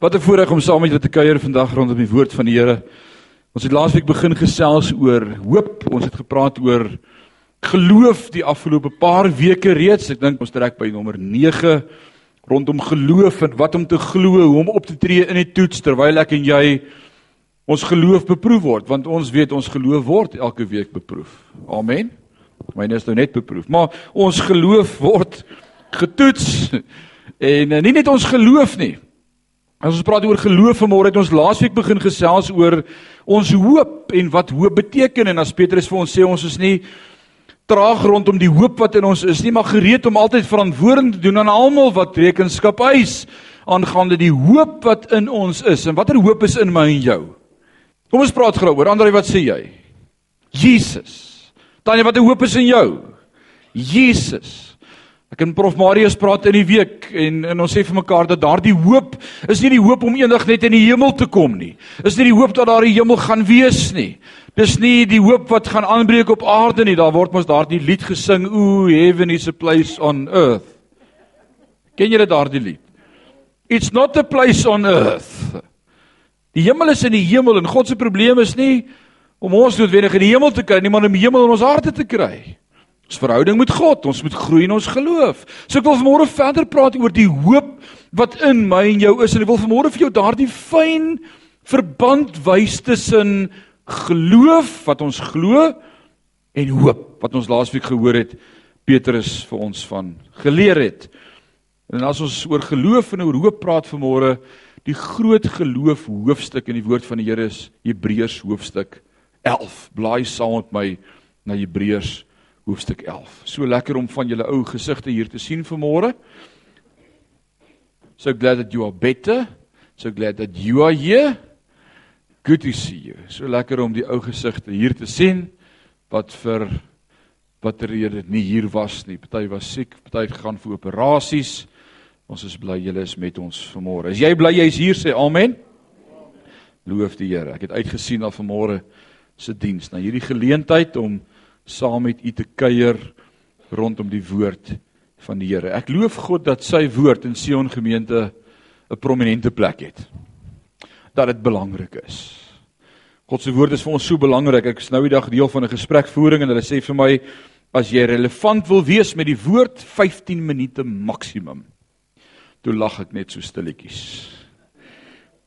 Wat 'n voorreg om saam met julle te kuier vandag rondom die woord van die Here. Ons het laasweek begin gesels oor hoop. Ons het gepraat oor geloof die afgelope paar weke reeds. Ek dink ons trek by nommer 9 rondom geloof en wat om te glo, hoe om op te tree in die toets terwyl ek en jy ons geloof beproef word, want ons weet ons geloof word elke week beproef. Amen. Myne is nou net beproef, maar ons geloof word getoets. En eh, nie net ons geloof nie, As ons praat oor geloof vanmôre het ons laasweek begin gesels oor ons hoop en wat hoop beteken. En as Petrus vir ons sê ons is nie traag rondom die hoop wat in ons is nie maar gereed om altyd verantwoording te doen aan almal wat rekenskap eis aangaande die hoop wat in ons is. En watter hoop is in my en jou? Kom ons praat gou oor. Andre wat sê jy? Jesus. Tanya watter hoop is in jou? Jesus Ek en Prof Marius praat in die week en en ons sê vir mekaar dat daardie hoop is nie die hoop om eendag net in die hemel te kom nie. Is nie die hoop dat daar 'n hemel gaan wees nie. Dis nie die hoop wat gaan aanbreek op aarde nie. Daar word mos daardie lied gesing, "O heaven is a place on earth." Ken julle daardie lied? It's not a place on earth. Die hemel is in die hemel en God se probleem is nie om ons noodwendig in die hemel te kry nie, maar om die hemel in ons harte te kry. Ons verhouding met God, ons moet groei in ons geloof. So ek wil vanmôre verder praat oor die hoop wat in my en jou is en ek wil vanmôre vir jou daardie fyn verband wys tussen geloof wat ons glo en hoop wat ons laasweek gehoor het Petrus vir ons van geleer het. En as ons oor geloof en oor hoop praat vanmôre, die groot geloof hoofstuk in die woord van die Here is Hebreërs hoofstuk 11. Blaai saam met my na Hebreërs hoofstuk 11. So lekker om van julle ou gesigte hier te sien vanmôre. So glad that you are better. So glad that you are here. Good to see you. So lekker om die ou gesigte hier te sien wat vir watter rede nie hier was nie. Party was siek, party het gegaan vir operasies. Ons is bly julle is met ons vanmôre. Is jy bly jy's hier sê amen? Loof die Here. Ek het uitgesien na vanmôre se diens, na hierdie geleentheid om saam met u te kuier rondom die woord van die Here. Ek loof God dat sy woord in Sion gemeente 'n prominente plek het. Dat dit belangrik is. God se woord is vir ons so belangrik. Ek is nou die dag deel van 'n gesprekvoering en hulle sê vir my as jy relevant wil wees met die woord 15 minute maksimum. Toe lag ek net so stilletjies.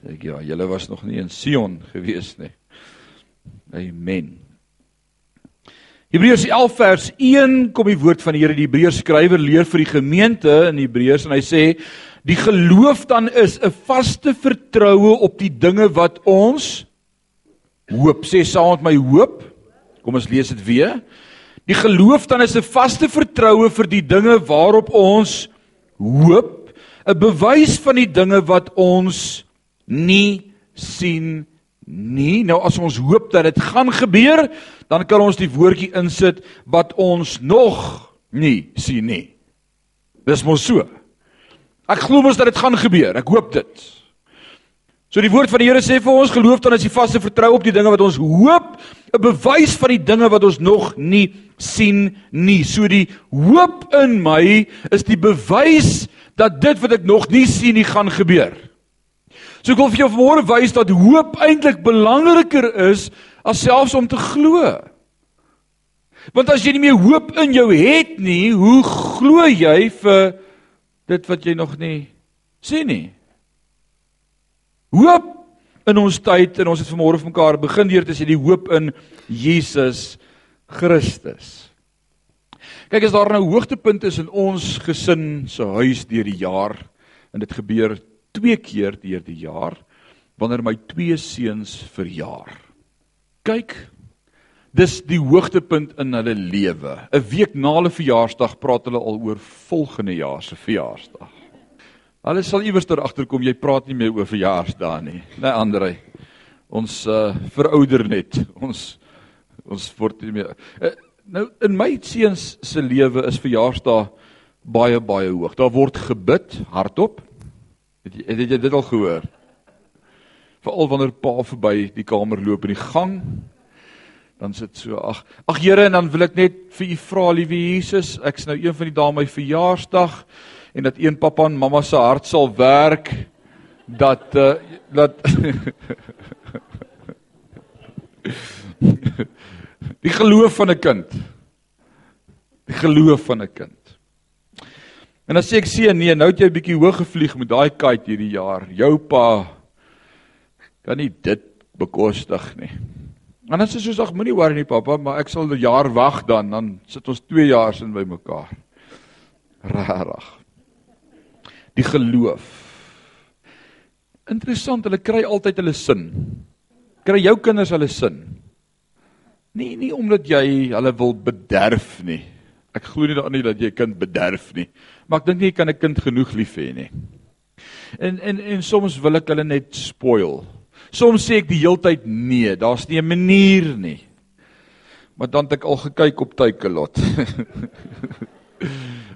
Ek ja, julle was nog nie in Sion gewees nie. Amen. Hebreërs 11 vers 1 kom die woord van die Here die Hebreërs skrywer leer vir die gemeente in Hebreërs en hy sê die geloof dan is 'n vaste vertroue op die dinge wat ons hoop. Sê saam met my hoop. Kom ons lees dit weer. Die geloof dan is 'n vaste vertroue vir die dinge waarop ons hoop, 'n bewys van die dinge wat ons nie sien nie. Nou as ons hoop dat dit gaan gebeur, dan kan ons die woordjie insit wat ons nog nie sien nie. Dis mos so. Ek glo mos dat dit gaan gebeur. Ek hoop dit. So die woord van die Here sê vir ons geloof dan is die vaste vertrou op die dinge wat ons hoop, 'n bewys van die dinge wat ons nog nie sien nie. So die hoop in my is die bewys dat dit wat ek nog nie sien nie gaan gebeur. So ek wil vir jou vanmôre wys dat hoop eintlik belangriker is as selfs om te glo. Want as jy nie meer hoop in jou het nie, hoe glo jy vir dit wat jy nog nie sien nie? Hoop in ons tyd en ons het vanmôre vir mekaar begin deur te sê die hoop in Jesus Christus. Kyk as daar nou hoogtepunte is in ons gesin se huis deur die jaar en dit gebeur twee keer deur die jaar wanneer my twee seuns verjaar. Kyk, dis die hoogtepunt in hulle lewe. 'n Week na hulle verjaarsdag praat hulle al oor volgende jaar se verjaarsdag. Hulle sal iewers ter agterkom jy praat nie meer oor verjaarsdae nie. Nee, Andre. Ons uh verouder net. Ons ons word nie meer uh, Nou in my seuns se lewe is verjaarsdae baie baie hoog. Daar word gebid hardop. Het jy het jy dit al gehoor? Veral wanneer pa verby die kamer loop in die gang, dan sit so ag ag Here en dan wil ek net vir u vra liewe Jesus, ek's nou een van die dae my verjaarsdag en dat een pappa en mamma se hart sal werk dat uh, dat die geloof van 'n kind. Die geloof van 'n kind. En dan sê ek sien nee, nou het jy 'n bietjie hoog gevlieg met daai kite hierdie jaar. Jou pa kan nie dit bekostig nie. En dan sê soos ag moenie worry nie pappa, maar ek sal 'n jaar wag dan, dan sit ons 2 jaar sin by mekaar. Rarig. Die geloof. Interessant, hulle kry altyd hulle sin. Kry jou kinders hulle sin? Nee, nie omdat jy hulle wil bederf nie. Ek glo nie daarin dat jy 'n kind bederf nie. Maar ek dink nie jy kan 'n kind genoeg lief hê nie. En en en soms wil ek hulle net spoil. Soms sê ek die heeltyd nee, daar's nie 'n manier nie. Maar dan het ek al gekyk op Takealot.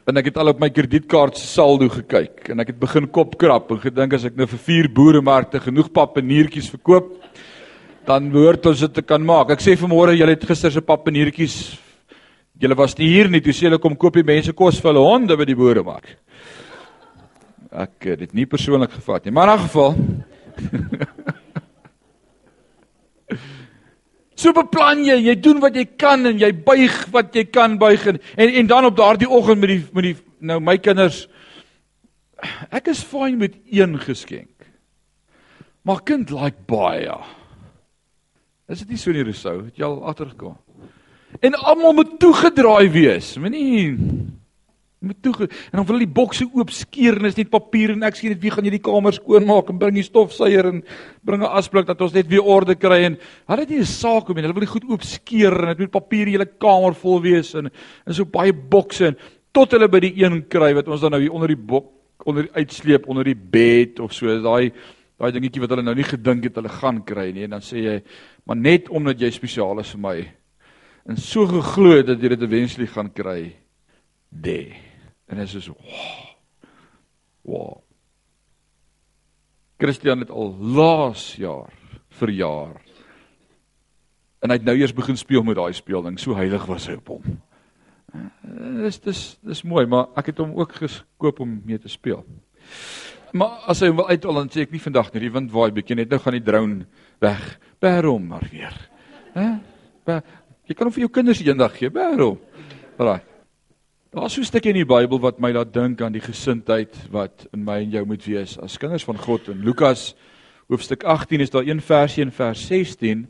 en ek het al op my kredietkaart se saldo gekyk en ek het begin kopkrap en gedink as ek nou vir vier boeremarkte genoeg papaniertjies verkoop, dan behoort ons dit te kan maak. Ek sê vanmôre julle het gister se papaniertjies julle was nie hier nie, toe sê hulle kom koop die mense kos vir hulle honde by die boeremark. Ek het dit nie persoonlik gevat nie, maar in 'n geval So beplan jy, jy doen wat jy kan en jy buig wat jy kan buig en en, en dan op daardie oggend met die met die nou my kinders ek is fyn met een geskenk. Maar kind like baie. Is dit nie so in die resou? Het jy al agtergekom? En almal moet toegedraai wees. Moenie moet toe en dan wil die bokse oop skeer en is net papier en ek sê net wie gaan hierdie kamer skoonmaak en bring die stofsuier en bring 'n asblik dat ons net weer orde kry? En hulle het nie 'n saak om en hulle wil die goed oop skeer en dit moet papier die hele kamer vol wees en en so baie bokse en tot hulle by die een kry wat ons dan nou hier onder die bok onder die uitsleep onder die bed of so daai daai dingetjie wat hulle nou nie gedink het hulle gaan kry nie. En dan sê jy maar net omdat jy spesiaal is vir my en so geglo dat jy dit eventually gaan kry. Dé en dit is so wow. wow. Christian het al laas jaar verjaar. En hy het nou eers begin speel met daai speelding. So heilig was hy op hom. Dis dis dis mooi maar ek het hom ook gekoop om mee te speel. Maar as hy wil uital dan sê ek nie vandag nie die wind waai bietjie net nou gaan die drone weg. Bær hom maar weer. Hè jy kan hom vir jou kinders eendag gee bær hom raai Daar's so 'n stukkie in die Bybel wat my laat dink aan die gesindheid wat in my en jou moet wees as kinders van God. In Lukas hoofstuk 18 is daar een versie in vers 16.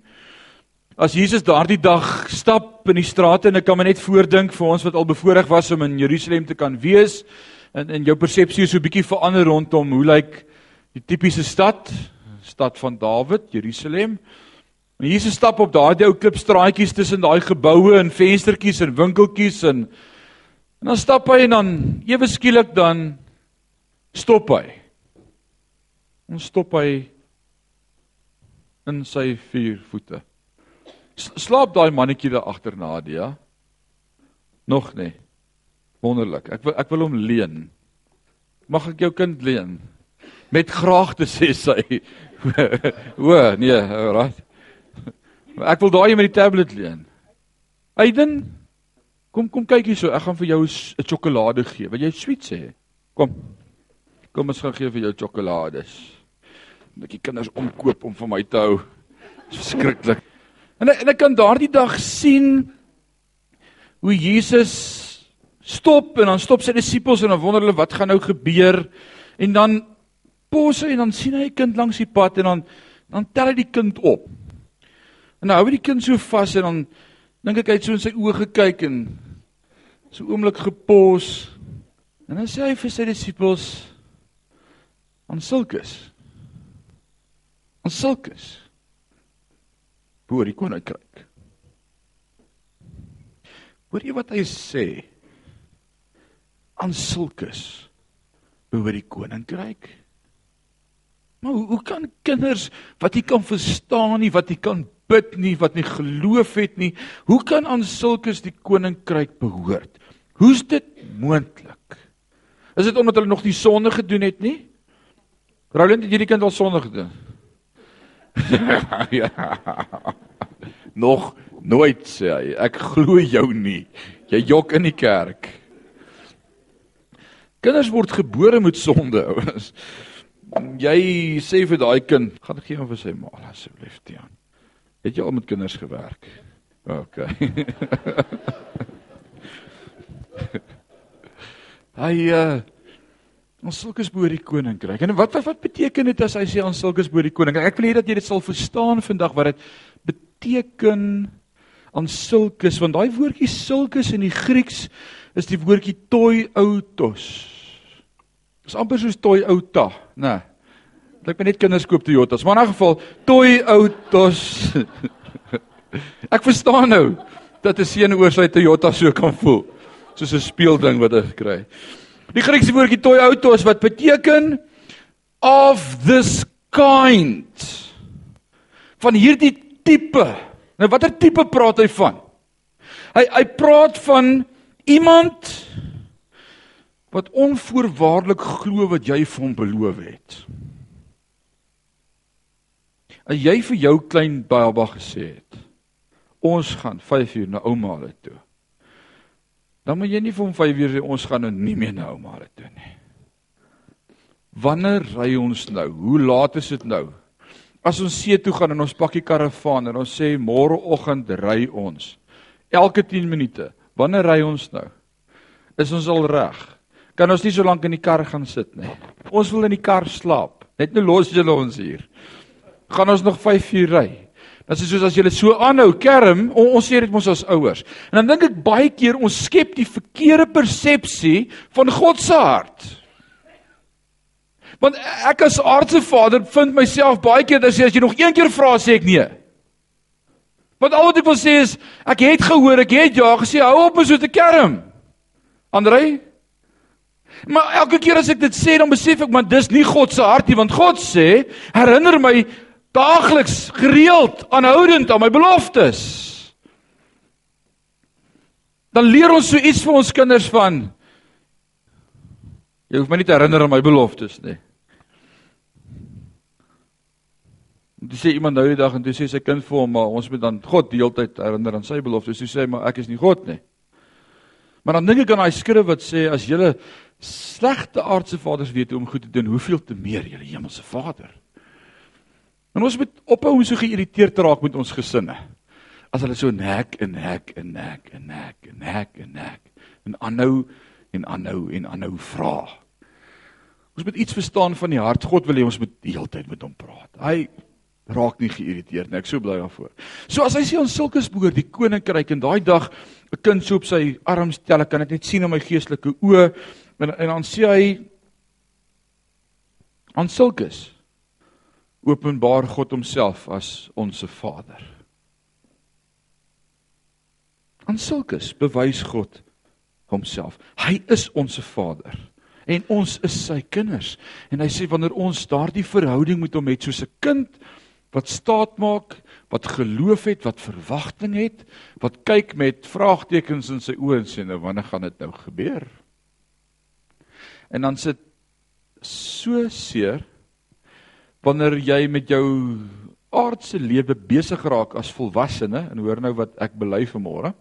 As Jesus daardie dag stap in die strate en ek kan my net voordink vir ons wat al bevoorreg was om in Jerusalem te kan wees en in jou persepsie is so 'n bietjie verander rondom hoe lyk die tipiese stad, stad van Dawid, Jerusalem. En Jesus stap op daardie ou klipstraatjies tussen daai geboue en venstertjies en winkeltjies en En dan stap hy en dan ewe skielik dan stop hy. Ons stop hy in sy vier voete. Slaap daai mannetjie daar agter Nadia? Nog nie. Wonderlik. Ek wil ek wil hom leen. Mag ek jou kind leen? Met graagte sê sy. o, nee, alright. Ek wil daai met die tablet leen. Aiden, Kom kom kyk hier so, ek gaan vir jou 'n sjokolade gee. Wil jy sweet sê? Kom. Kom ons gaan gee vir jou sjokolades. Net die kinders omkoop om vir my te hou. Dis verskriklik. En en ek kan daardie dag sien hoe Jesus stop en dan stop sy disippels en dan wonder hulle wat gaan nou gebeur en dan pos hy en dan sien hy 'n kind langs die pad en dan dan tel hy die kind op. En nou hou hy die kind so vas en dan dink ek hy het so in sy oë gekyk en so oomblik gepos. En dan sê hy vir sy disippels aan sulkes. Aan sulkes. Boor die koninkryk. Hoor jy wat hy sê? Aan sulkes behoort die koninkryk. Maar hoe, hoe kan kinders wat nie kan verstaan nie, wat nie kan bid nie, wat nie geloof het nie, hoe kan aan sulkes die koninkryk behoort? Hoe's dit moontlik? Is dit omdat hulle nog nie sonde gedoen het nie? Roland het hierdie kind al sonde gedoen. ja. Nog nooit sê hy. Ek glo jou nie. Jy jok in die kerk. Kinders word gebore met sonde, ouens. Jy sê vir daai kind, gaan gee hom vir sy ma asseblief, Tiaan. Het jy al met kinders gewerk? OK. Hy uh ons sulkes bo die koninkryk. En wat wat wat beteken dit as hy sê ons sulkes bo die koninkryk? Ek wil hê dat jy dit sal verstaan vandag wat dit beteken aan sulkes want daai woordjie sulkes in die Grieks is die woordjie toi autos. Dis amper soos toi auta, né? Nee. Lyk my net kinders koop Toyotas, maar in 'n geval toi autos. Ek verstaan nou dat 'n seun oor sy Toyota so kan voel. Soos 'n speelding wat hy het. Die Griekse woordjie toi autos wat beteken of this kind. Van hierdie tipe. Nou watter tipe praat hy van? Hy hy praat van iemand wat onvoorwaardelik glo wat jy vir hom beloof het. As jy vir jou klein baba gesê het, ons gaan 5 uur na ouma hulle toe. Dan moet jy nie vir hom 5 uur sê ons gaan nou nie meer na ouma hulle toe nie. Wanneer ry ons nou? Hoe laat is dit nou? As ons see toe gaan en ons pakkie karavaan en ons sê môreoggend ry ons. Elke 10 minute. Wanneer ry ons nou? Is ons al reg? Kan ons nie so lank in die kar gaan sit nie. Ons wil in die kar slaap. Net nou los julle ons hier. Gaan ons nog 5 uur ry? Dit is soos as jy dit so aanhou, kerm, on, ons sê dit mos as ouers. En dan dink ek baie keer ons skep die verkeerde persepsie van God se hart. Want ek as aardse vader vind myself baie keer dat as jy nog een keer vra sê ek nee. Want al wat ek wil sê is ek het gehoor, ek het ja gesê, hou op met so te kerm. Andrei? Maar elke keer as ek dit sê, dan besef ek maar dis nie God se hart nie, want God sê, herinner my daagliks, gereeld, aanhoudend aan my beloftes. Dan leer ons so iets vir ons kinders van Jy hoef my nie te herinner aan my beloftes nie. Dis sê iemand nou die dag en toe sê sy kind vir hom maar ons moet dan God die hele tyd herinner aan sy beloftes. Hy sê maar ek is nie God nie. Maar dan dink ek aan daai skrif wat sê as julle slegte aardse vaders weet hoe om goed te doen, hoeveel te meer julle hemelse Vader. En ons moet ophou om so geïrriteerd te raak met ons gesinne. As hulle so nek en nek en nek en nek en nek en nek en aanhou en aanhou en aanhou vra. Ons moet iets verstaan van die hart. God wil hê ons moet die hele tyd met hom praat. Hy raak nie geïrriteerd nie. Ek so bly daarvoor. So as hy sê ons sulke spoor die koninkryk en daai dag 'n kind so op sy arm stel, ek kan dit net sien in my geestelike oë en, en dan sê hy aan sulkes openbaar God homself as ons se Vader. Aan sulkes bewys God homself. Hy is ons se Vader en ons is sy kinders. En hy sê wanneer ons daardie verhouding met hom het soos 'n kind wat staat maak, wat geloof het, wat verwagting het, wat kyk met vraagtekens in sy oë en sê nou wanneer gaan dit nou gebeur? En dan sit so seer wanneer jy met jou aardse lewe besig raak as volwassene en hoor nou wat ek bely vanmôre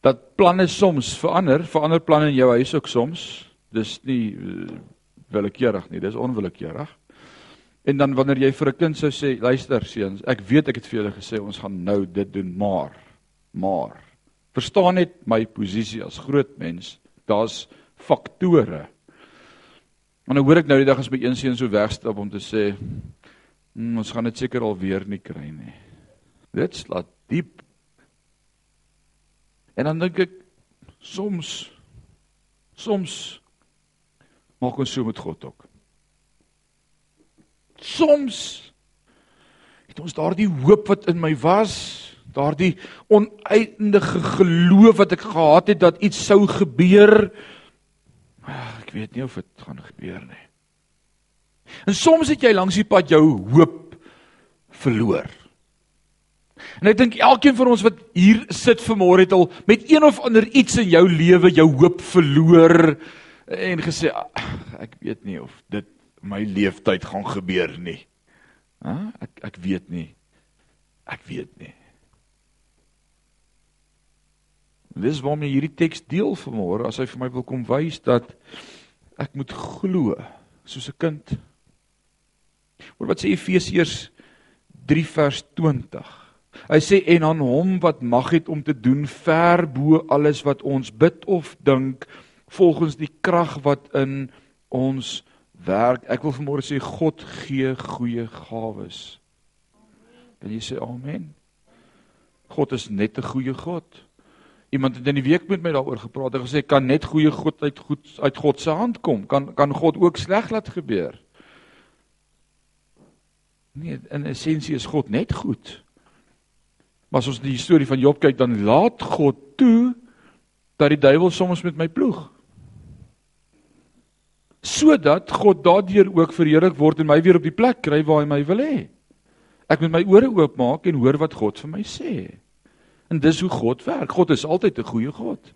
dat planne soms verander, verander planne in jou huis ook soms. Dis nie uh, willekeurig nie, dis onwillekeurig. En dan wanneer jy vir 'n kind sou sê, luister seuns, ek weet ek het vir julle gesê ons gaan nou dit doen, maar maar verstaan net my posisie as groot mens. Daar's faktore. En nou hoor ek nou die dag as my een seun so wegstap om te sê, mm, ons gaan dit seker al weer nie kry nie. Dit slaat diep. En dan dink ek soms soms maak ons so met God ook. Soms het ons daardie hoop wat in my was, daardie oneindige geloof wat ek gehad het dat iets sou gebeur. Ek weet nie of dit gaan gebeur nie. En soms het jy langs die pad jou hoop verloor. En ek dink elkeen van ons wat hier sit vanmôre het al met een of ander iets in jou lewe jou hoop verloor en gesê ek weet nie of dit my leeftyd gaan gebeur nie. Hæ? Ek ek weet nie. Ek weet nie. Dis waarom jy hierdie teks deel vanmôre as hy vir my wil kom wys dat ek moet glo soos 'n kind. Hoor wat sê Efesiërs 3 vers 20. Hy sê en aan hom wat mag het om te doen ver bo alles wat ons bid of dink volgens die krag wat in ons werk. Ek wil vanmôre sê God gee goeie gawes. Kan jy sê amen? God is net 'n goeie God. Iemand het in die week met my daaroor gepraat en gesê kan net goeie God uit goed uit God se hand kom. Kan kan God ook sleg laat gebeur? Nee, in essensie is God net goed. Maar as ons die storie van Job kyk, dan laat God toe dat die duiwel soms met my ploeg sodat God daardeur ook verheerlik word en my weer op die plek kry waar hy my wil hê. Ek moet my ore oopmaak en hoor wat God vir my sê. En dis hoe God werk. God is altyd 'n goeie God.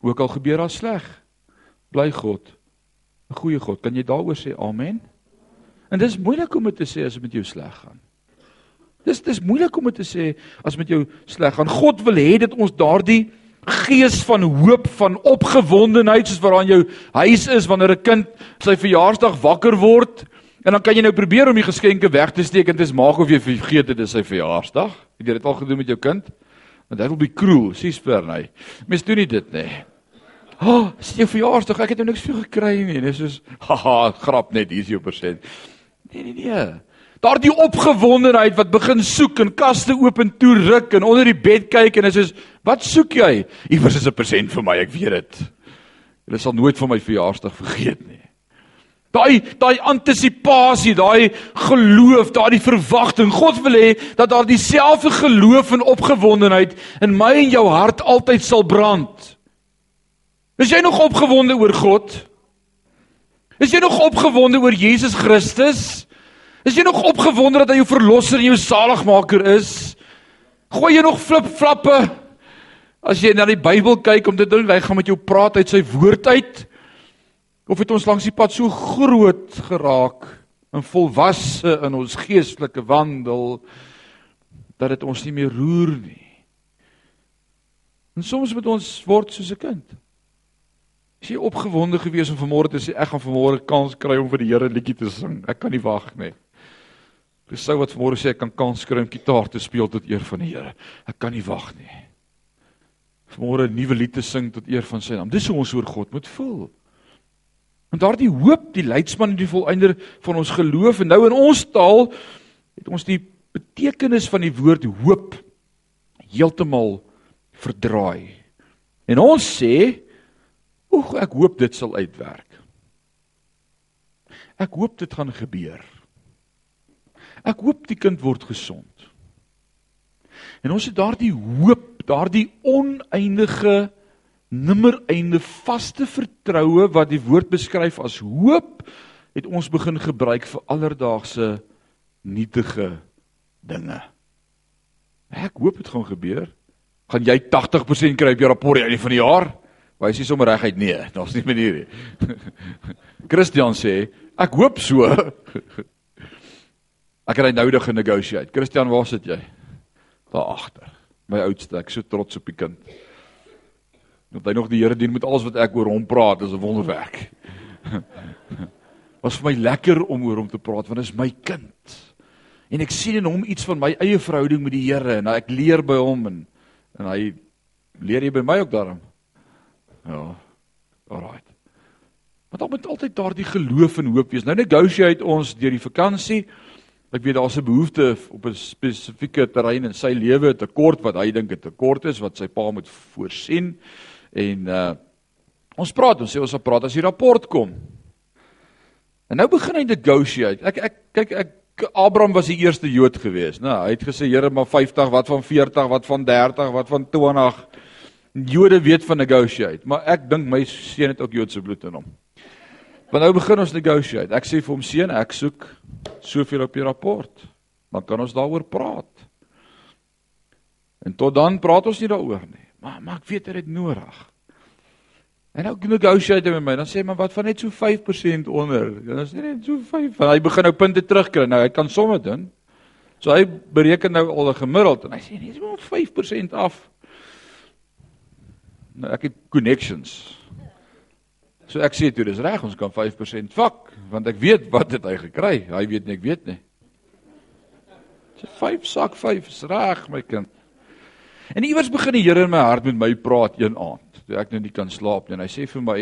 Ook al gebeur daar sleg, bly God 'n goeie God. Kan jy daaroor sê amen? En dis moeilik om dit te sê as dit met jou sleg gaan. Dis dis moeilik om dit te sê as met jou sleg gaan. God wil hê dit ons daardie gees van hoop, van opgewondenheid soos wat aan jou huis is wanneer 'n kind sy verjaarsdag wakker word. En dan kan jy nou probeer om die geskenke weg te steek en dit is maak of jy vergeet dit is sy verjaarsdag. Het jy dit al gedoen met jou kind? Want dit wil be cruel, sies per nee. Mens doen nie dit nie. Ha, oh, jou verjaarsdag? Ek het nou niks vir gekry nie. Dis soos haha, grap net, hier is jou persent. Nee nee nee. Daardie opgewondenheid wat begin soek en kaste oop en toe ruk en onder die bed kyk en is soos wat soek jy? Iewers is 'n persent vir my, ek weet dit. Jy sal nooit van my verjaarsdag vergeet nie. Daai daai antisisipasie, daai geloof, daai verwagting. God wil hê dat daar dieselfde geloof en opgewondenheid in my en jou hart altyd sal brand. Is jy nog opgewonde oor God? Is jy nog opgewonde oor Jesus Christus? Is jy nog opgewonde dat hy jou verlosser en jou saligmaker is? Gooi jy nog flip-flappe as jy na die Bybel kyk om te dink hy gaan met jou praat uit sy woord uit? Of het ons langs die pad so groot geraak en volwasse in ons geestelike wandel dat dit ons nie meer roer nie? En soms moet ons word soos 'n kind. Is jy opgewonde gewees om vanmôre te sê ek gaan vanmôre kans kry om vir die Here 'n liedjie te sing? Ek kan nie wag nie. Dis sou wat môre sê ek kan kans kry om gitaar te speel tot eer van die Here. Ek kan nie wag nie. Môre 'n nuwe lied te sing tot eer van sy naam. Dis hoe ons oor God moet voel. En daardie hoop, die leidsman en die volëinder van ons geloof en nou in ons taal het ons die betekenis van die woord hoop heeltemal verdraai. En ons sê, "Oeg, ek hoop dit sal uitwerk." Ek hoop dit gaan gebeur. Ek hoop die kind word gesond. En ons het daardie hoop, daardie oneindige nimmer einde vaste vertroue wat die woord beskryf as hoop, het ons begin gebruik vir alledaagse nietige dinge. Ek hoop dit gaan gebeur. Gaan jy 80% kry op jou rapport aan die van die jaar? Wys jy sommer reguit nee, daar's nie manier nie. Christian sê, ek hoop so. Ek het hy nou nog genegotiate. Christian, waar sit jy? Daar agter. My oudste, ek so trots op die kind. Dat hy nog die Here dien met alles wat ek oor hom praat, is 'n wonderwerk. Was vir my lekker om oor hom te praat want hy is my kind. En ek sien in hom iets van my eie verhouding met die Here en ek leer by hom en en hy leer jy by my ook daarom. Ja. Alraai. Maar dan moet altyd daardie geloof en hoop wees. Nou negotiate ons deur die vakansie. Ek weet daar's 'n behoefte op 'n spesifieke terrein in sy lewe, 'n tekort wat hy dink 'n tekort is wat sy pa moet voorsien. En uh ons praat, ons sê ons sal praat as die rapport kom. En nou begin hy negotiate. Ek ek kyk ek Abraham was die eerste Jood gewees, né? Nou, hy het gesê Here, maar 50, wat van 40, wat van 30, wat van 20? Jode weet van negotiate, maar ek dink my seun het ook Joodse bloed in hom. Want nou begin ons negotiate. Ek sê vir hom seun, ek soek soveel op die rapport. Dan kan ons daaroor praat. En tot dan praat ons nie daaroor nie. Maar maar ek weet dit is nodig. En nou negotiate hy met my. Dan sê maar wat van net so 5% onder. Dan is net so 5. Hy begin nou punte terugkry. Nou hy kan somme doen. So hy bereken nou al 'n gemiddeld en hy sê net so 5% af. Nou ek het connections. So ek sê toe dis reg, ons kan 5% vak, want ek weet wat het hy gekry. Hy weet nie, ek weet nie. Sy 5 sak 5 is reg, my kind. En iewers begin die Here in my hart met my praat een aand, toe ek nou nie kan slaap nie. En hy sê vir my: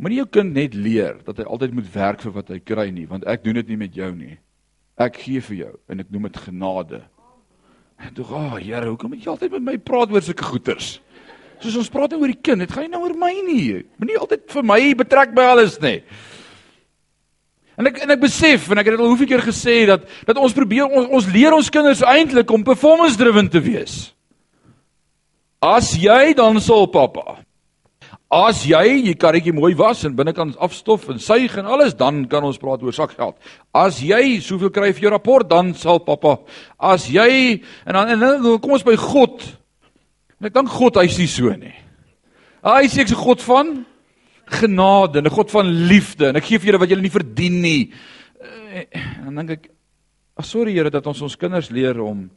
Moenie jou kind net leer dat hy altyd moet werk vir wat hy kry nie, want ek doen dit nie met jou nie. Ek gee vir jou en ek noem dit genade. En toe, "Ag, oh, Here, hoekom moet jy altyd met my praat oor sulke goeters?" Soos ons praat nou oor die kind, dit gaan nie nou oor my nie. Moenie altyd vir my betrek by alles nie. En ek en ek besef en ek het dit al hoeveel keer gesê dat dat ons probeer ons, ons leer ons kinders eintlik om performance driven te wees. As jy dan sal pappa. As jy jy karretjie mooi was en binnekant afstof en suig en alles, dan kan ons praat oor sakgeld. As jy soveel kry vir jou rapport, dan sal pappa. As jy en dan en dan kom ons by God. En ek dink God hy's nie so nie. Hy sê ek's 'n God van genade, 'n God van liefde en ek gee vir julle wat julle nie verdien nie. Eh, en dan dink ek, ag sorry Here dat ons ons kinders leer om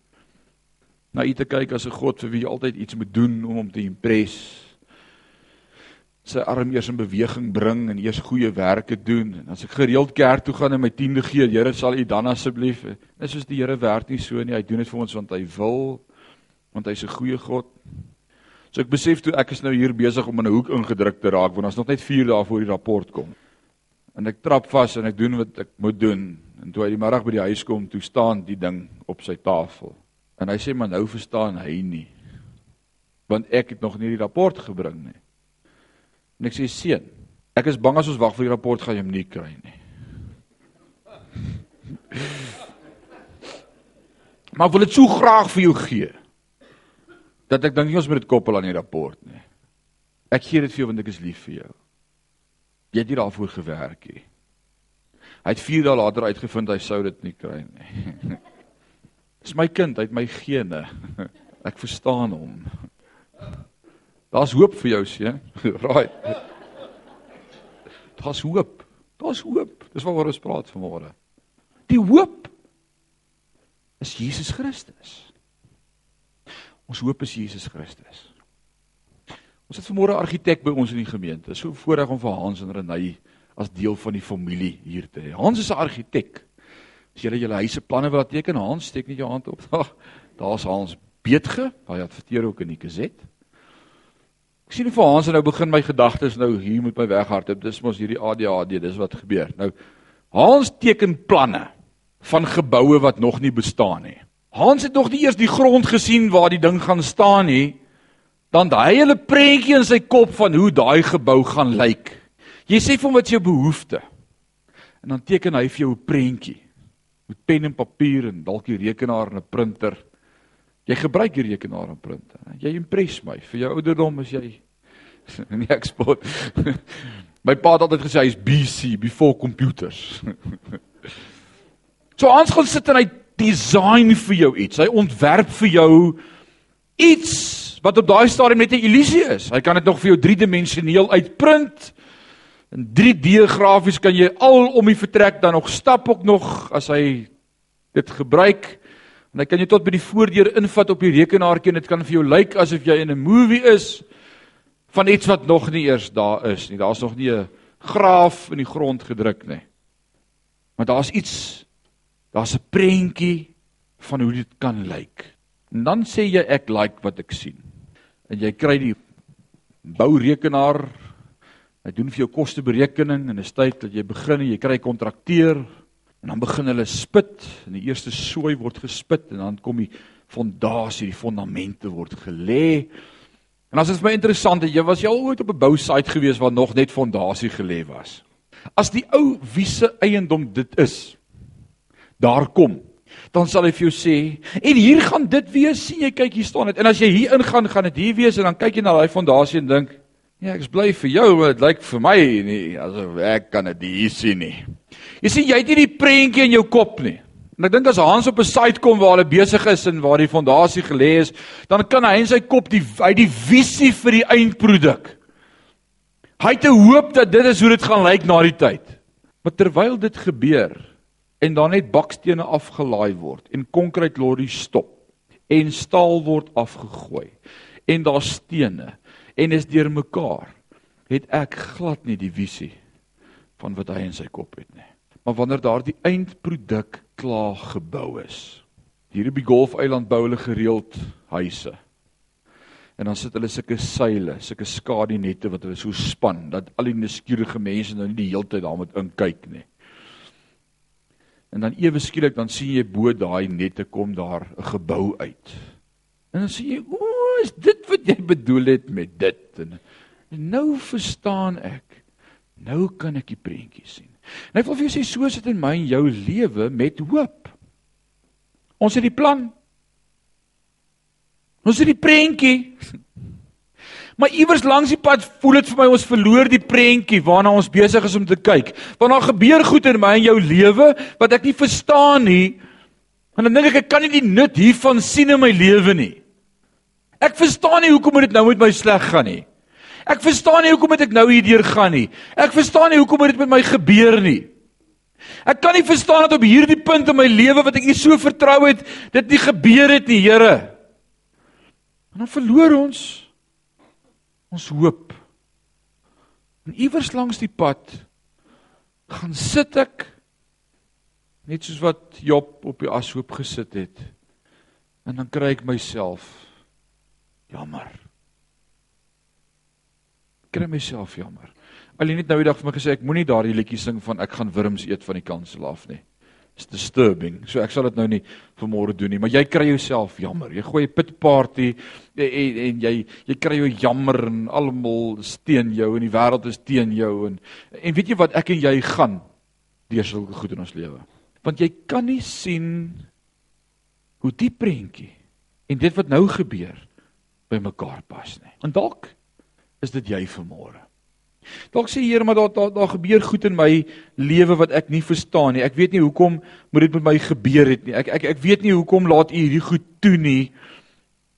na U te kyk as 'n God vir wie jy altyd iets moet doen om hom te impress sy arm eers in beweging bring en eers goeie werke doen en as ek gereeld kerk toe gaan en my tiende gee, Here sal U dan asseblief. Dis soos die Here werk nie so nie. Hy doen dit vir ons want hy wil want hy's 'n goeie God. So ek besef toe ek is nou hier besig om in 'n hoek ingedruk te raak want ons nog net 4 dae voor die rapport kom. En ek trap vas en ek doen wat ek moet doen. En toe hy die middag by die huis kom, toe staan die ding op sy tafel. En hy sê maar nou verstaan hy nie. Want ek het nog nie die rapport gebring nie. En ek sê seun, ek is bang as ons wag vir die rapport gaan jy hom nie kry nie. Maar wil dit so graag vir jou gee dat ek dink nie ons moet dit koppel aan die rapport nie. Ek gee dit vir jou want ek is lief vir jou. Jy het nie daarvoor gewerk nie. Hy het 4 dae later uitgevind hy sou dit nie kry nie. Dis my kind, hy het my gene. Ek verstaan hom. Daar's hoop vir jou seun. Right. Daar's hoop. Daar's hoop. Dis waaroor ons praat vanmôre. Die hoop is Jesus Christus. Ons hoop is Jesus Christus. Ons het vanmôre 'n argitek by ons in die gemeente. So voorreg om vir Hans en Renay as deel van die familie hier te hê. Hans is 'n argitek. As julle julle huise planne wil teken, Hans steek net jou hand op. Daar's Hans Beetge, hy adverteer ook in die Gazette. Ek sien vir Hans nou begin my gedagtes nou hier moet my weghardloop. Dis mos hierdie ADHD, dis wat gebeur. Nou Hans teken planne van geboue wat nog nie bestaan nie. Hans het nog nie eers die grond gesien waar die ding gaan staan nie. Dan daai hele prentjie in sy kop van hoe daai gebou gaan lyk. Jy sê vir hom wat jou behoefte. En dan teken hy vir jou 'n prentjie met pen en papier en dalk die rekenaar en 'n printer. Jy gebruik die rekenaar en printer. Jy impres my. Vir jou ouderdom is jy nie eksport. My pa het altyd gesê hy's BC, before computers. So ons gaan sit en hy design vir jou iets. Hy ontwerp vir jou iets wat op daai stadium net 'n illusie is. Hy kan dit nog vir jou driedimensioneel uitprint. In 3D grafies kan jy al om die vertrek dan nog stap ook nog as hy dit gebruik. En hy kan jy tot by die voordeur invat op die rekenaartjie en dit kan vir jou lyk asof jy in 'n movie is van iets wat nog nie eers daar is nie. Daar's nog nie 'n graaf in die grond gedruk nie. Maar daar's iets daar's 'n prentjie van hoe dit kan lyk. En dan sê jy ek like wat ek sien. En jy kry die bourekenaar hy doen vir jou kosteberekening en dit is tyd dat jy begin en jy kry kontrakteur En dan begin hulle spit en die eerste sooi word gespit en dan kom die fondasie, die fondamente word gelê. En as dit vir my interessant is, jy was jy al ooit op 'n bousite gewees waar nog net fondasie gelê was? As die ou wiese eiendom dit is, daar kom, dan sal hy vir jou sê, en hier gaan dit wees, sien jy kyk hier staan dit. En as jy hier ingaan, gaan dit hier wees en dan kyk jy na daai fondasie en dink, ja, ek is bly vir jou, maar dit lyk vir my nie asof ek kan dit hier sien nie. Jy sien jy het nie die prentjie in jou kop nie. En ek dink as Hans op 'n site kom waar hulle besig is en waar die fondasie gelê is, dan kan hy in sy kop die hy die visie vir die eindproduk. Hy het 'n hoop dat dit is hoe dit gaan lyk na die tyd. Maar terwyl dit gebeur en dan net bakstene afgelaai word en konkrete lorries stop en staal word afgegooi en daar stene en is deurmekaar het ek glad nie die visie van wat hy in sy kop het nie. Maar wanneer daardie eindproduk klaar gebou is. Hier op die Golfeiland bou hulle gereeld huise. En dan sit hulle sulke seile, sulke skadinette wat hulle so span dat al die nuuskierige mense nou nie die hele tyd daar moet inkyk nie. En dan ewe skielik dan sien jy bo daai nette kom daar 'n gebou uit. En dan sê jy, "O, is dit wat jy bedoel het met dit?" En nou verstaan ek. Nou kan ek die prentjie sien. En ek wil vir jou sê so sit in my en jou lewe met hoop. Ons het die plan. Ons het die prentjie. Maar iewers langs die pad voel dit vir my ons verloor die prentjie waarna ons besig is om te kyk. Want daar gebeur goed in my en jou lewe wat ek nie verstaan nie. En dan dink ek ek kan nie die nut hiervan sien in my lewe nie. Ek verstaan nie hoekom dit nou met my sleg gaan nie. Ek verstaan nie hoekom ek nou hierdeur gaan nie. Ek verstaan nie hoekom dit met my gebeur nie. Ek kan nie verstaan dat op hierdie punt in my lewe wat ek U so vertrou het, dit nie gebeur het nie, Here. En dan verloor ons ons hoop. En iewers langs die pad gaan sit ek net soos wat Job op die ashoop gesit het. En dan kry ek myself jammer. Kry myself jammer. Alleen net nou die dag vir my gesê ek moenie daardie liedjie sing van ek gaan wurms eet van die kansel af nie is disturbing. So ek sal dit nou nie vanmôre doen nie, maar jy kry jouself jammer. Jy gooi 'n pit party en, en en jy jy kry jou jammer en almal steen jou en die wêreld is teen jou en en weet jy wat ek en jy gaan deur sulke goed in ons lewe. Want jy kan nie sien hoe die prentjie en dit wat nou gebeur by mekaar pas nie. En dalk is dit jy vanmôre. Dalk sê Here, maar daar daar daar gebeur goed in my lewe wat ek nie verstaan nie. Ek weet nie hoekom moet dit met my gebeur het nie. Ek ek ek weet nie hoekom laat U hierdie goed toe nie.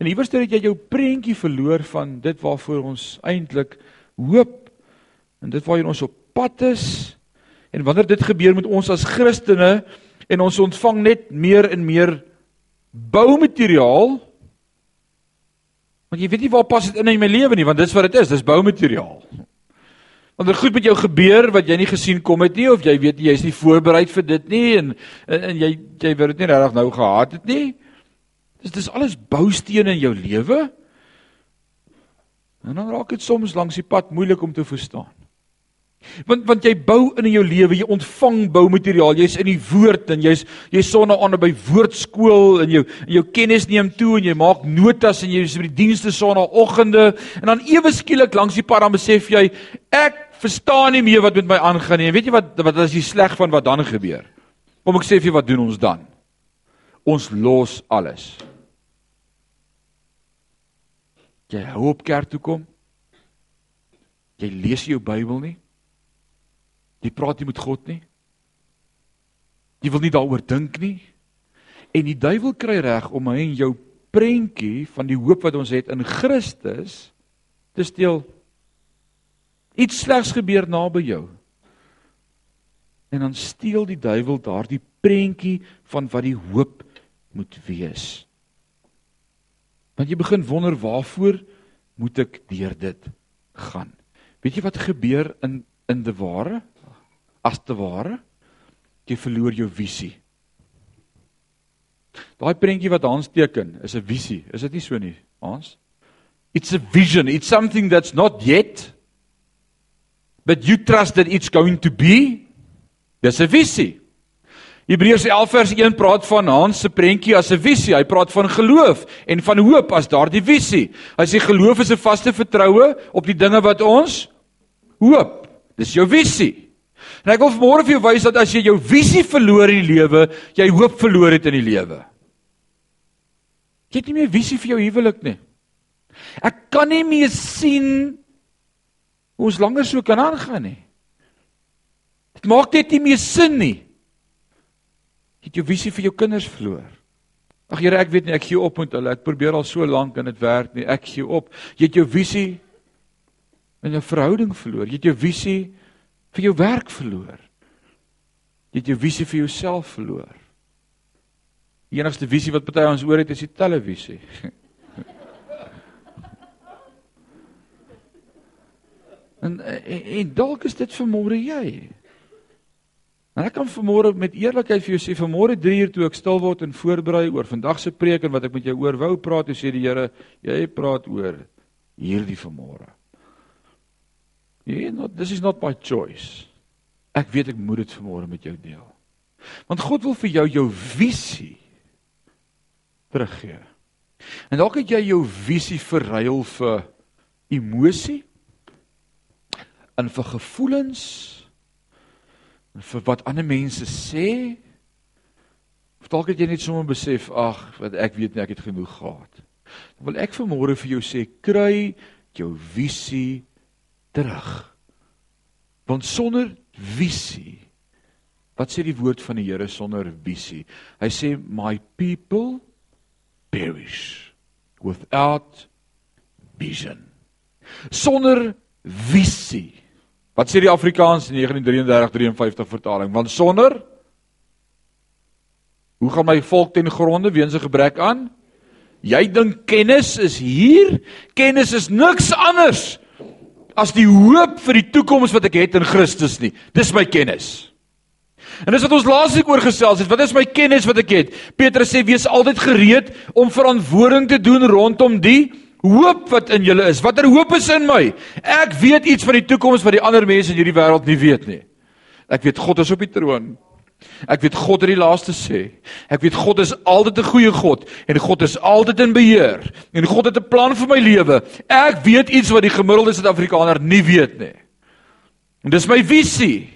En iewers het jy jou prentjie verloor van dit waarvoor ons eintlik hoop en dit waarheen ons op pad is. En wanneer dit gebeur met ons as Christene en ons ontvang net meer en meer boumateriaal Want jy weet nie waar pas dit in in my lewe nie, want dis wat dit is, dis boumateriaal. Want er goed met jou gebeur wat jy nie gesien kom het nie of jy weet jy's nie voorberei vir dit nie en en, en jy jy wou dit nie regtig nou gehad het nie. Dis dis alles boustene in jou lewe. En dan raak dit soms langs die pad moeilik om te verstaan. Want want jy bou in jou lewe, jy ontvang boumateriaal, jy's in die woord en jy's jy's sonne aan by woordskool en jou en jou kennis neem toe en jy maak notas en jy's by die dienste sonnaoggende en dan ewe skielik langs die pad dan besef jy ek verstaan nie meer wat met my aangaan nie. En weet jy wat wat is die sleg van wat dan gebeur? Kom ek sê vir jou wat doen ons dan? Ons los alles. Jy hou op kerk toe kom. Jy lees jou Bybel nie. Jy praat nie met God nie. Jy wil nie daaroor dink nie. En die duiwel kry reg om my en jou prentjie van die hoop wat ons het in Christus te steel. Iets slegs gebeur naby jou. En dan steel die duiwel daardie prentjie van wat die hoop moet wees. Want jy begin wonder waarvoor moet ek deur dit gaan? Weet jy wat gebeur in in die ware? As te ware jy verloor jou visie. Daai prentjie wat Hans teken is 'n visie, is dit nie so nie, Hans? It's a vision, it's something that's not yet but you trust that it's going to be. Dis 'n visie. Hebreërs 11 vers 1 praat van Hans se prentjie as 'n visie. Hy praat van geloof en van hoop as daardie visie. Hy sê geloof is 'n vaste vertroue op die dinge wat ons hoop. Dis jou visie. En ek wil vanmôre vir jou wys dat as jy jou visie verloor in die lewe, jy hoop verloor het in die lewe. Jy het nie meer visie vir jou huwelik nie. Ek kan nie meer sien hoe ons langer so kan aangaan nie. Dit maak net nie meer sin nie. Jy het jou visie vir jou kinders verloor. Ag Here, ek weet nie ek gee op met hulle. Ek probeer al so lank en dit werk nie. Ek gee op. Jy het jou visie in 'n verhouding verloor. Jy het jou visie vir jou werk verloor. Jy het jou visie vir jouself verloor. Die enigste visie wat party ons oor het is die televisie. En en, en dalk is dit vanmôre jy. En ek kan vanmôre met eerlikheid vir jou sê vanmôre 3 uur toe ek stil word en voorberei oor vandag se preek en wat ek met jou oor wou praat, toe sê die Here, jy praat oor hierdie vanmôre. Nee, not this is not my choice. Ek weet ek moet dit vanmôre met jou deel. Want God wil vir jou jou visie teruggee. En dalk het jy jou visie verruil vir emosie en vir gevoelens en vir wat ander mense sê. Of dalk het jy net sommer besef, ag, wat ek weet nie ek het genoeg gehad. Dan wil ek vanmôre vir jou sê, kry jou visie terug. Want sonder visie Wat sê die woord van die Here sonder visie? Hy sê my people perish without vision. Sonder visie. Wat sê die Afrikaans 1933-53 vertaling? Want sonder Hoe gaan my volk ten gronde weens 'n gebrek aan? Jy dink kennis is hier? Kennis is niks anders as die hoop vir die toekoms wat ek het in Christus nie. Dis my kennis. En dis wat ons laasweek oor gesels het. Wat is my kennis wat ek het? Petrus sê wees altyd gereed om verantwoording te doen rondom die hoop wat in julle is. Watter hoop is in my? Ek weet iets van die toekoms wat die ander mense in hierdie wêreld nie weet nie. Ek weet God is op die troon. Ek weet God het die laaste sê. Ek weet God is altyd 'n goeie God en God is altyd in beheer en God het 'n plan vir my lewe. Ek weet iets wat die gemiddelde Suid-Afrikaner nie weet nie. En dis my visie.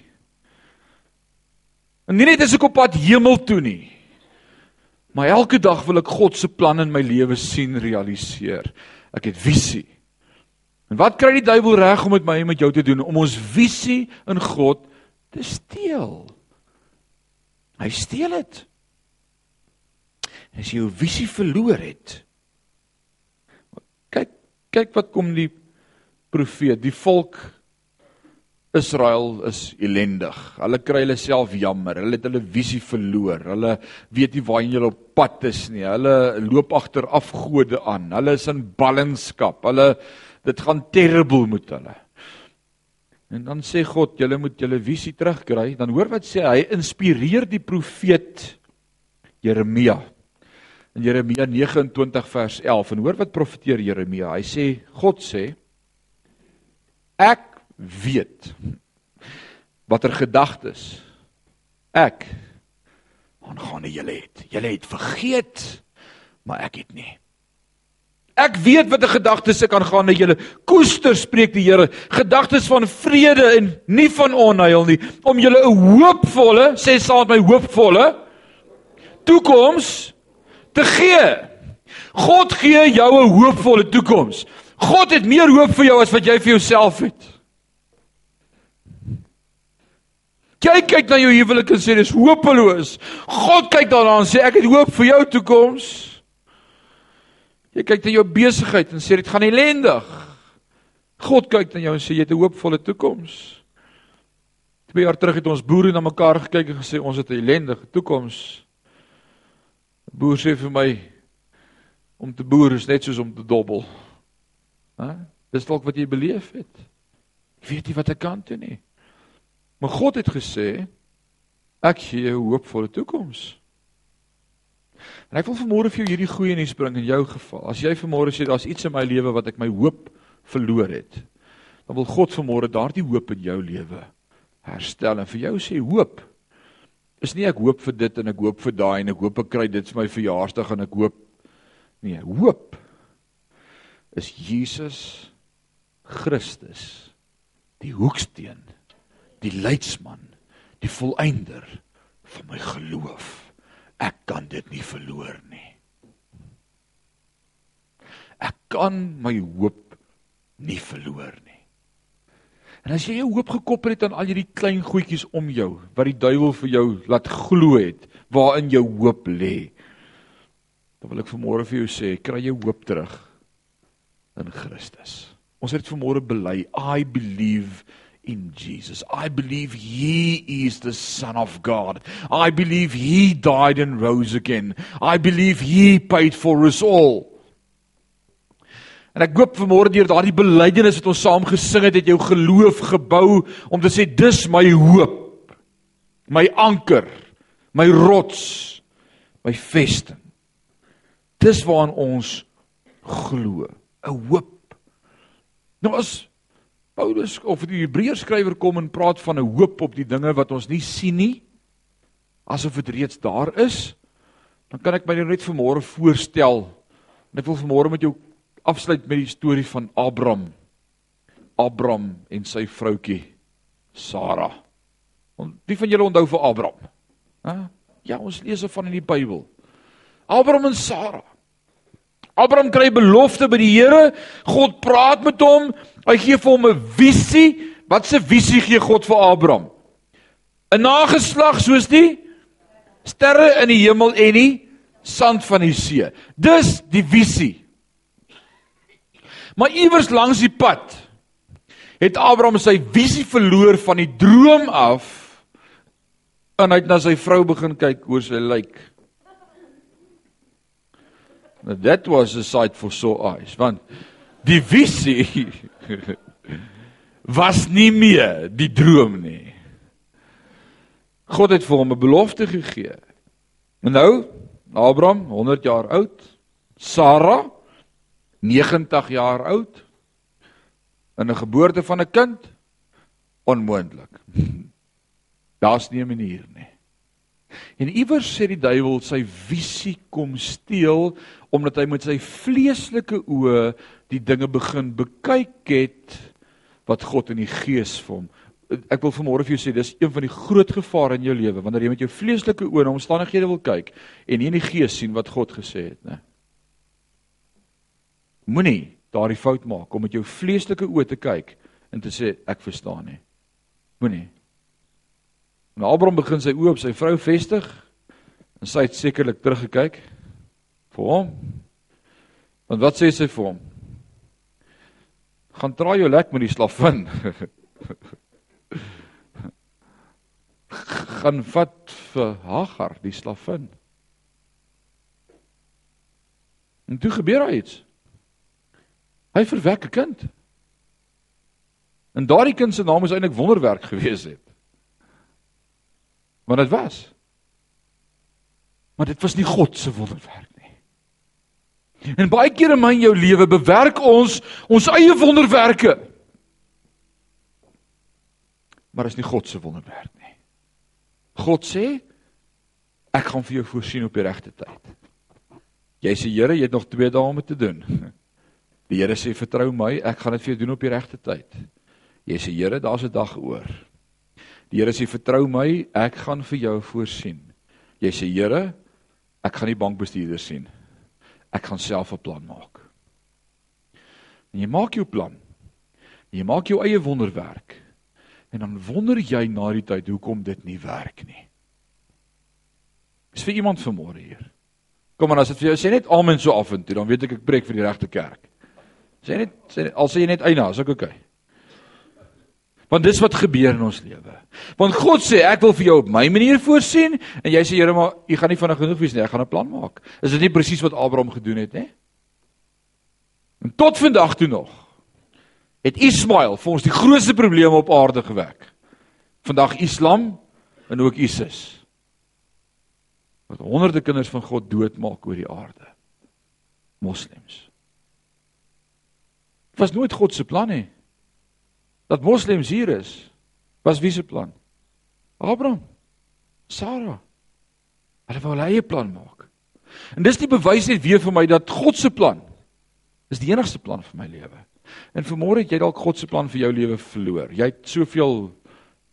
En nie net as ek op pad hemel toe nie. Maar elke dag wil ek God se plan in my lewe sien realiseer. Ek het visie. En wat kry die duiwel reg om met my en met jou te doen om ons visie in God te steel? Hy steel dit. As jy jou visie verloor het. Kyk, kyk wat kom die profeet, die volk Israel is elendig. Hulle kry hulle self jammer. Hulle het hulle visie verloor. Hulle weet nie waarheen hulle op pad is nie. Hulle loop agter afgode aan. Hulle is in ballingskap. Hulle dit gaan terrible met hulle. En dan sê God, julle moet julle visie terugkry. Dan hoor wat sê hy inspireer die profeet Jeremia. In Jeremia 29 vers 11 en hoor wat profeteer Jeremia. Hy sê God sê ek weet watter gedagtes ek aangaande julle het. Julle het vergeet, maar ek het nie. Ek weet watter gedagtes ek aangaande julle koester spreek die Here, gedagtes van vrede en nie van onheil nie, om julle 'n hoopvolle, sê met my hoopvolle toekoms te gee. God gee jou 'n hoopvolle toekoms. God het meer hoop vir jou as wat jy vir jouself het. Jy kyk na jou huwelik en sê dis hopeloos. God kyk daarna en sê ek het hoop vir jou toekoms. Jy kyk na jou besigheid en sê dit gaan ellendig. God kyk na jou en sê jy het 'n hoopvolle toekoms. 2 jaar terug het ons boere na mekaar gekyk en gesê ons het 'n ellendige toekoms. 'n Boer sê vir my om te boer is net soos om te dobbel. Hæ? Dis dalk wat jy beleef het. Ek weet nie wat ek kan doen nie. Maar God het gesê ek gee jou 'n hoopvolle toekoms. En ek wil vanmôre vir jou hierdie goeie nuus bring in jou geval. As jy vanmôre sê daar's iets in my lewe wat ek my hoop verloor het, dan wil God vanmôre daardie hoop in jou lewe herstel en vir jou sê hoop is nie ek hoop vir dit en ek hoop vir daai en ek hoop ek kry dit vir my verjaarsdag en ek hoop nee, hoop is Jesus Christus die hoeksteen die leidsman, die volëinder van my geloof. Ek kan dit nie verloor nie. Ek kan my hoop nie verloor nie. En as jy jou hoop gekoppel het aan al hierdie klein goedjies om jou wat die duiwel vir jou laat glo het, waarin jou hoop lê, dan wil ek vanmôre vir jou sê, kry jou hoop terug in Christus. Ons het vanmôre bely, I believe in Jesus. I believe he is the son of God. I believe he died and rose again. I believe he paid for us all. En ek hoop vanmôre deur daardie belydenis wat ons saam gesing het, het jou geloof gebou om te sê dis my hoop. My anker, my rots, my vesting. Dis waaraan ons glo, 'n hoop. Nou as Paulus of die Hebreërs skrywer kom en praat van 'n hoop op die dinge wat ons nie sien nie, asof dit reeds daar is, dan kan ek my net vanmôre voorstel. En ek wil vanmôre met jou afsluit met die storie van Abraham. Abraham en sy vroutjie Sara. Want wie van julle onthou vir Abraham? Hæ? Ja, ons lees dit van in die Bybel. Abraham en Sara. Abraham kry belofte by die Here. God praat met hom. Hy gee vir hom 'n visie. Wat 'n visie gee God vir Abraham? 'n Nageslag soos die sterre in die hemel en die sand van die see. Dis die visie. Maar iewers langs die pad het Abraham sy visie verloor van die droom af en hy het na sy vrou begin kyk hoe sy lyk. Now that was a sight for sore eyes want die visie was nie meer die droom nie. God het vir hom 'n belofte gegee. En nou Abraham 100 jaar oud, Sara 90 jaar oud in 'n geboorte van 'n kind onmoontlik. Daar's nie 'n manier nie. En iewers sê die duiwel sy visie kom steel omdat hy met sy vleeslike oë die dinge begin bekyk het wat God in die gees vir hom. Ek wil vanmôre vir jou sê dis een van die groot gevare in jou lewe wanneer jy met jou vleeslike oë na omstandighede wil kyk en nie in die gees sien wat God gesê het nie. Moenie daardie fout maak om met jou vleeslike oë te kyk en te sê ek verstaan nie. Moenie. En Abraham begin sy oë op sy vrou vestig en sy het sekerlik teruggekyk vir hom. Want wat sê sy vir hom? Gaan draai jou lek met die slavin. gaan vat vir Hagar die slavin. En toe gebeur daar iets. Hy verwek 'n kind. En daardie kind se naam is eintlik wonderwerk gewees het. Want dit was. Maar dit was nie God se wonderwerk. En baie kere in my en jou lewe bewerk ons ons eie wonderwerke. Maar is nie God se wonderwerk nie. God sê ek gaan vir jou voorsien op die regte tyd. Jy sê Here, jy het nog 2 dae om te doen. Die Here sê vertrou my, ek gaan dit vir jou doen op die regte tyd. Jy sê Here, daar's 'n dag oor. Die Here sê vertrou my, ek gaan vir jou voorsien. Jy sê Here, ek gaan nie bankbestuurder sien. Ek gaan self 'n plan maak. En jy maak jou plan. Jy maak jou eie wonderwerk. En dan wonder jy na die tyd hoekom dit nie werk nie. Is vir iemand vanmôre hier. Kom maar as dit vir jou sê net amen so af en toe, dan weet ek ek preek vir die regte kerk. Sê net sê al sê jy net eina, is ek oké. Okay. Want dis wat gebeur in ons lewe. Want God sê ek wil vir jou op my manier voorsien en jy sê Here maar jy gaan nie vinnig genoeg wees nie, ek gaan 'n plan maak. Is dit nie presies wat Abraham gedoen het nie? En tot vandag toe nog het Ismael vir ons die grootste probleme op aarde gewek. Vandag Islam en ook ISIS. Wat honderde kinders van God doodmaak oor die aarde. Moslems was nooit God se plan nie. Dat moslems hier is, was wie se plan? Abraham. Sara. Hulle wou hulle eie plan maak. En dis die bewys net weer vir my dat God se plan is die enigste plan vir my lewe. En vanmôre het jy dalk God se plan vir jou lewe verloor. Jy het soveel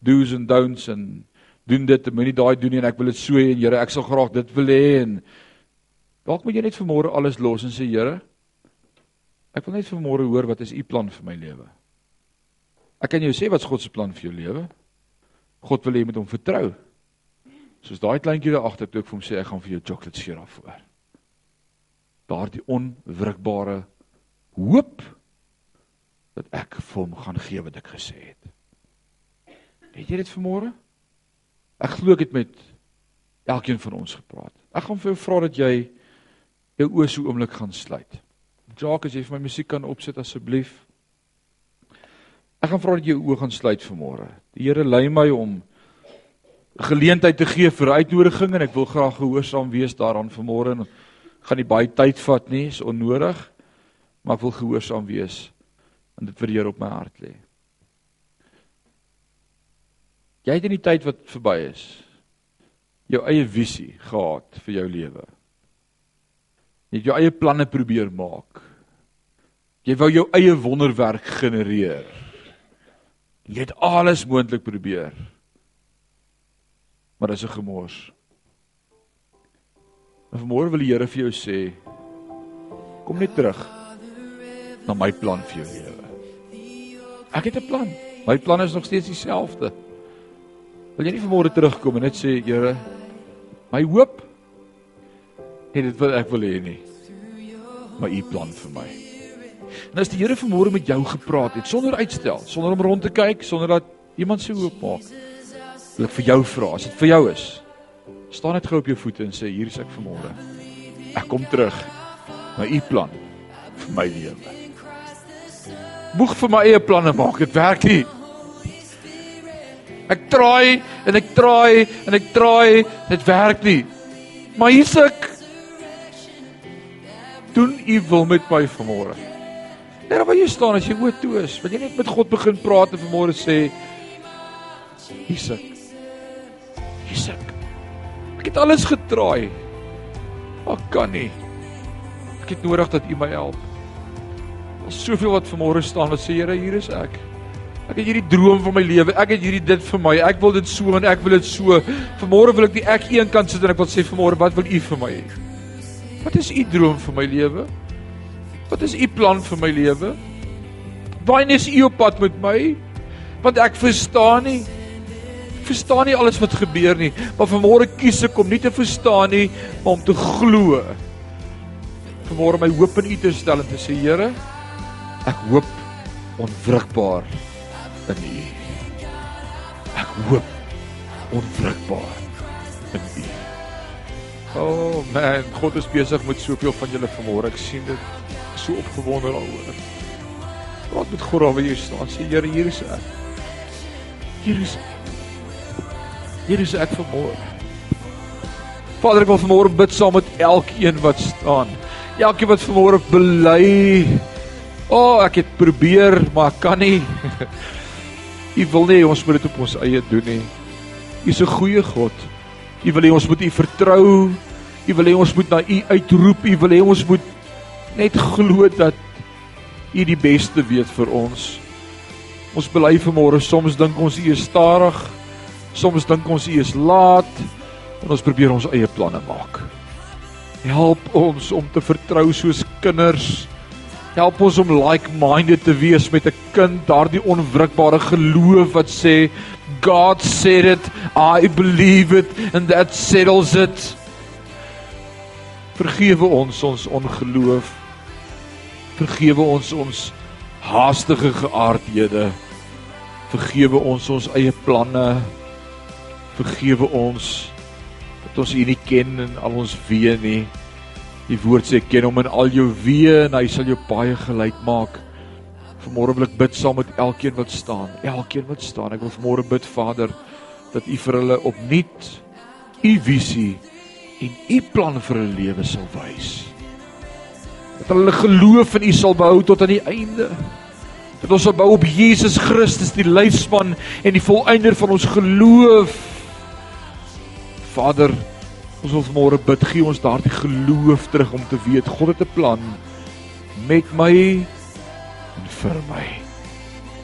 do's en don'ts en doen dit en moenie daai doen nie en ek wil dit so hê en Here, ek sal graag dit wil hê en dalk moet jy net vanmôre alles los en sê Here, Ek wil net vanmôre hoor wat is u plan vir my lewe? Ek kan jou sê wat's God se plan vir jou lewe? God wil hê jy moet hom vertrou. Soos daai kleintjie daar agter toe ek vir hom sê ek gaan vir jou chocolate syrup voor. Daardie onwrikbare hoop dat ek vir hom gaan gee wat ek gesê het. Het jy dit vanmôre? Ek glo ek het met elkeen van ons gepraat. Ek gaan vir jou vra dat jy jou oë so oomblik gaan sluit. Jacques, as jy vir my musiek kan opsit asseblief. Ek gaan vra dat jy jou oë gaan sluit vanmôre. Die Here lei my om geleentheid te gee vir uitnodiging en ek wil graag gehoorsaam wees daaraan vanmôre. Gaan nie baie tyd vat nie, is onnodig, maar ek wil gehoorsaam wees en dit vir die Here op my hart lê. Jy het in die tyd wat verby is jou eie visie gehad vir jou lewe. Jy het jou eie planne probeer maak. Jy wou jou eie wonderwerk genereer. Jy het alles moontlik probeer. Maar dis 'n gemors. En vanmôre wil die Here vir jou sê kom net terug na my plan vir jou lewe. Ek het 'n plan. My plan is nog steeds dieselfde. Wil jy nie vanmôre terugkom en net sê Here, my hoop het dit wat ek wil hê nie. Maar u plan vir my. En as die Here vanmôre met jou gepraat het sonder uitstel, sonder om rond te kyk, sonder dat iemand se hoop maak. Wil ek vir jou vra, as dit vir jou is, staan net gou op jou voete en sê hier is ek vanmôre. Ek kom terug na u plan vir my lewe. Moeg vir my eie planne maak, dit werk nie. Ek traai en ek traai en ek traai, dit werk nie. Maar hier's ek. Doen u wil met my vanmôre. Net waar jy staan as jy oop toe is, wil jy net met God begin praat en vanmôre sê hier's ek. Hier's ek. Ek het alles getraai. Maar kan nie. Ek het nodig dat u my help. Daar's soveel wat vanmôre staan wat sê Here, hier is ek. Ek het hierdie droom van my lewe. Ek het hierdie dit vir my. Ek wil dit so en ek wil dit so. Vanmôre wil ek nie ek een kant sit en ek wil sê vanmôre wat wil u vir my hê? Wat is u droom vir my lewe? Wat is u plan vir my lewe? Waarheen is u op pad met my? Want ek verstaan nie. Ek verstaan nie alles wat gebeur nie. Maar vanmôre kies ek om nie te verstaan nie, maar om te glo. Vanmôre my hoop in u te stel en te sê Here, ek hoop onwrikbaar in U. Ek hoop onwrikbaar in U. Oh man, God is besig met soveel van julle vanmôre. Ek sien dit so opgewonde daaroor. Praat met God waar jy staan. Sê Here, hier is ek. Hier is Hier is ek vanmôre. Vader, ek wil vanmôre bid saam met elkeen wat staan. Elkeen wat vanmôre bely. O, oh, ek het probeer, maar ek kan nie. U wil nie ons moet dit op ons eie doen nie. U is 'n goeie God. U wil hê ons moet U vertrou. U wil hê ons moet na U uitroep. U wil hê ons moet net glo dat U die beste weet vir ons. Ons bely vanmôre soms dink ons U is stadig. Soms dink ons U is laat en ons probeer ons eie planne maak. Help ons om te vertrou soos kinders Help ons om like-minded te wees met 'n kind, daardie onwrikbare geloof wat sê God said it, I believe it and that settles it. Vergewe ons ons ongeloof. Vergewe ons ons haastige geaardhede. Vergewe ons ons eie planne. Vergewe ons dat ons U nie ken en al ons weet nie. Die woord sê ken hom in al jou weë en hy sal jou baie gelyk maak. Vanmôre wil ek bid saam met elkeen wat staan. Elkeen wat staan. Ek wil vanmôre bid Vader dat U vir hulle opnuut U visie en U plan vir hulle lewe sal wys. Dat hulle geloof in U sal behou tot aan die einde. Dat ons sal bou op Jesus Christus die lyspan en die volëinder van ons geloof. Vader Ons wil vanmôre bid, gee ons daardie geloof terug om te weet God het 'n plan met my en vir my.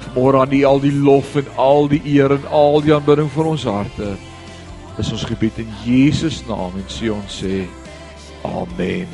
Vanmôre aan U al die lof en al die eer en al die aanbidding vir ons harte. Is ons gebed in Jesus naam en sê ons sê amen.